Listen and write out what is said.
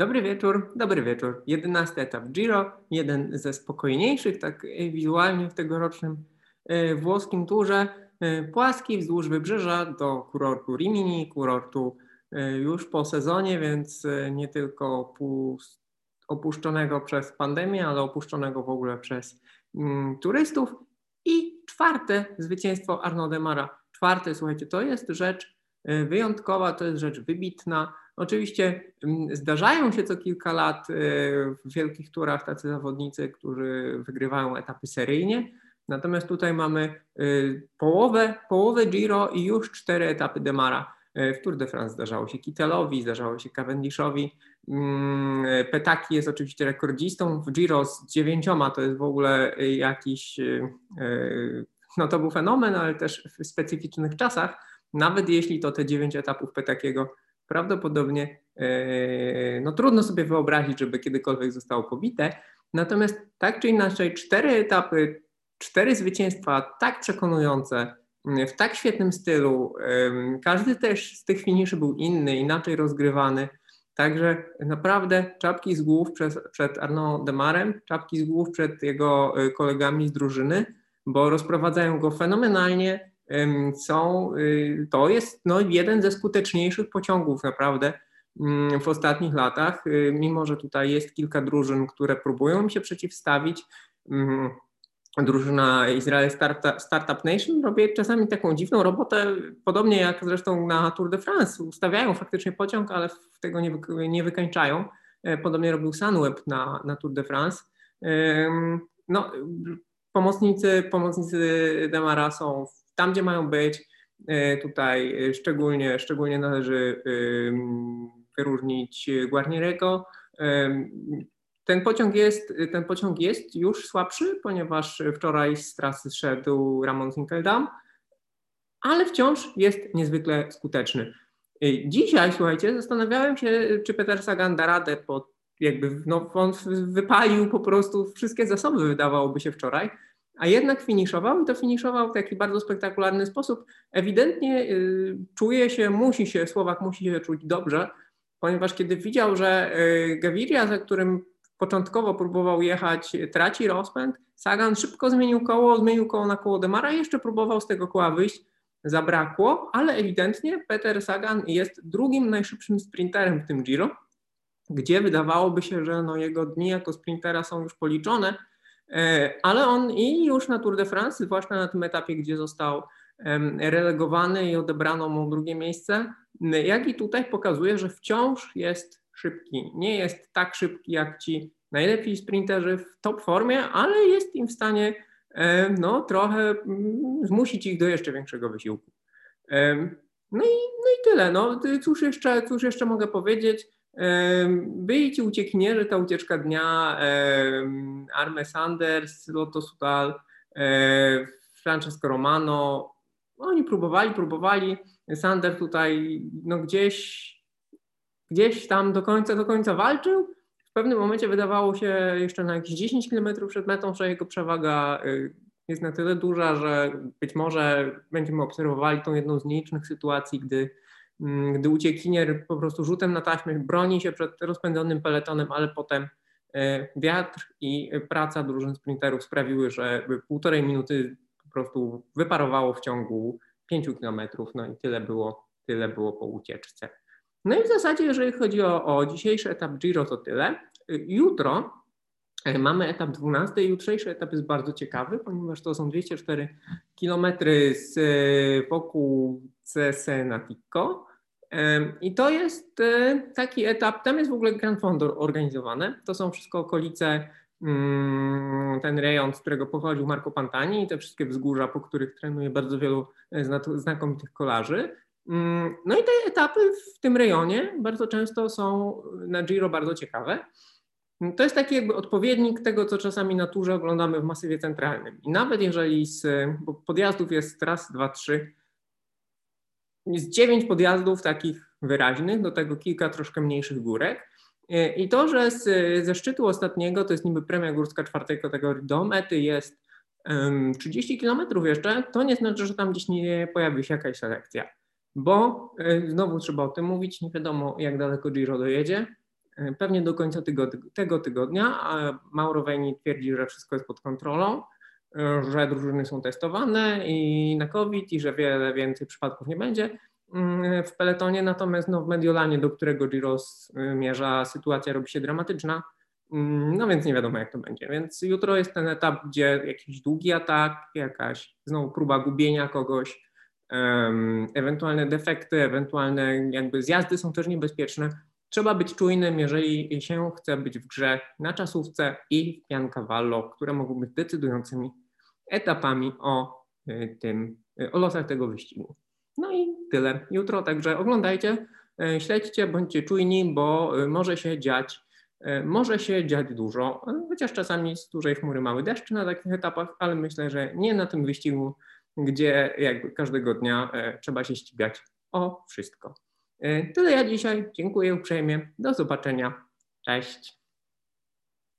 Dobry wieczór, dobry wieczór. Jedenasty etap Giro, jeden ze spokojniejszych, tak wizualnie w tegorocznym e, włoskim turze. E, płaski wzdłuż wybrzeża do kurortu Rimini, kurortu e, już po sezonie, więc nie tylko opuszczonego przez pandemię, ale opuszczonego w ogóle przez mm, turystów. I czwarte zwycięstwo Arnaud Demara. Czwarte, słuchajcie, to jest rzecz wyjątkowa, to jest rzecz wybitna Oczywiście mm, zdarzają się co kilka lat y, w wielkich turach tacy zawodnicy, którzy wygrywają etapy seryjnie, natomiast tutaj mamy y, połowę, połowę Giro i już cztery etapy Demara. Y, w Tour de France zdarzało się Kittelowi, zdarzało się Cavendishowi. Mm, Petaki jest oczywiście rekordzistą w Giro z dziewięcioma, to jest w ogóle jakiś, no to był fenomen, ale też w specyficznych czasach, nawet jeśli to te dziewięć etapów Petakiego prawdopodobnie e, no, trudno sobie wyobrazić, żeby kiedykolwiek zostało pobite. Natomiast tak czy inaczej, cztery etapy, cztery zwycięstwa tak przekonujące, w tak świetnym stylu. Każdy też z tych finiszy był inny, inaczej rozgrywany. Także naprawdę czapki z głów przed, Arnaud Demarem, czapki z głów przed jego e, kolegami z drużyny, bo rozprowadzają go fenomenalnie, są, y, to jest no, jeden ze skuteczniejszych pociągów naprawdę mm, w ostatnich latach, y, mimo że tutaj jest kilka drużyn, które próbują się przeciwstawić. Mm, drużyna Izrael Startup Nation robi czasami taką dziwną robotę, podobnie jak zresztą na Tour de France. Ustawiają faktycznie pociąg, ale tego nie, nie wykańczają. E, podobnie robił Sunweb na, na Tour de France. No, pomocnicy, pomocnicy Demara są tam, gdzie mają być. E, tutaj e, szczególnie, szczególnie należy wyróżnić Guarnierego. Ten pociąg, jest, ten pociąg jest już słabszy, ponieważ wczoraj z trasy zszedł Ramon Zinkeldam, ale wciąż jest niezwykle skuteczny. E, dzisiaj, słuchajcie, zastanawiałem się, czy Peter Sagan da radę, bo jakby no, on wypalił po prostu wszystkie zasoby, wydawałoby się wczoraj, a jednak finiszował i to finiszował w taki bardzo spektakularny sposób. Ewidentnie y, czuje się, musi się, Słowak musi się czuć dobrze, ponieważ kiedy widział, że y, Gaviria, za którym początkowo próbował jechać, traci rozpęd, Sagan szybko zmienił koło, zmienił koło na koło Demara i jeszcze próbował z tego koła wyjść. Zabrakło, ale ewidentnie Peter Sagan jest drugim najszybszym sprinterem w tym Giro, gdzie wydawałoby się, że no jego dni jako sprintera są już policzone, ale on i już na Tour de France, zwłaszcza na tym etapie, gdzie został relegowany i odebrano mu drugie miejsce, jak i tutaj pokazuje, że wciąż jest szybki. Nie jest tak szybki jak ci najlepsi sprinterzy w top formie, ale jest im w stanie no, trochę zmusić ich do jeszcze większego wysiłku. No i, no i tyle. No, cóż, jeszcze, cóż jeszcze mogę powiedzieć? Byli ci uciekinierzy, ta ucieczka dnia, Arme Sanders, Lotto Sudal, Francesco Romano, oni próbowali, próbowali. Sanders tutaj no gdzieś, gdzieś tam do końca, do końca walczył. W pewnym momencie wydawało się jeszcze na jakieś 10 km przed metą, że jego przewaga y, jest na tyle duża, że być może będziemy obserwowali tą jedną z nielicznych sytuacji, gdy gdy uciekinier po prostu rzutem na taśmę broni się przed rozpędzonym peletonem, ale potem e, wiatr i praca drużyn sprinterów sprawiły, że półtorej minuty po prostu wyparowało w ciągu pięciu kilometrów, no i tyle było, tyle było po ucieczce. No i w zasadzie, jeżeli chodzi o, o dzisiejszy etap Giro, to tyle. Jutro e, mamy etap 12. Jutrzejszy etap jest bardzo ciekawy, ponieważ to są 204 km z e, wokół Cesenatico. I to jest e, taki etap, tam jest w ogóle Grand Fond organizowane. To są wszystko okolice, mm, ten rejon, z którego pochodził Marco Pantani i te wszystkie wzgórza, po których trenuje bardzo wielu e, znakomitych kolarzy. Mm, no i te etapy w tym rejonie bardzo często są na Giro bardzo ciekawe. To jest taki jakby odpowiednik tego, co czasami na turze oglądamy w masywie centralnym. I nawet jeżeli z podjazdów jest raz, dwa, trzy, jest dziewięć podjazdów takich wyraźnych, do tego kilka troszkę mniejszych górek. I to, że z, ze szczytu ostatniego, to jest niby premia górska czwartej kategorii, do mety jest um, 30 kilometrów jeszcze, to nie znaczy, że tam gdzieś nie pojawi się jakaś selekcja. Bo y, znowu trzeba o tym mówić, nie wiadomo jak daleko Giro dojedzie. pewnie do końca tygodnia, tego tygodnia. A Mauro Veni twierdzi, że wszystko jest pod kontrolą, że drużyny są testowane i na COVID i że wiele więcej przypadków nie będzie mm, w peletonie, natomiast no, w Mediolanie, do którego Giro zmierza, sytuacja robi się dramatyczna, mm, no więc nie wiadomo jak to będzie. Więc jutro jest ten etap, gdzie jakiś długi atak, jakaś znowu próba gubienia kogoś, ewentualne defekty, ewentualne jakby zjazdy są też niebezpieczne. Trzeba być czujnym, jeżeli się chce być w grze na czasówce i w Piancavallo, które mogą być decydującymi etapami o y, tym, y, o losach tego wyścigu. No i tyle. Jutro także oglądajcie, y, śledźcie, bądźcie czujni, bo może się dziać, może się dziać dużo, chociaż czasami z dużej chmury mały deszcz na takich etapach, ale myślę, że nie na tym wyścigu, gdzie jakby każdego dnia trzeba się ścigać o wszystko. Tyle ja dzisiaj. Dziękuję uprzejmie. Do zobaczenia. Cześć.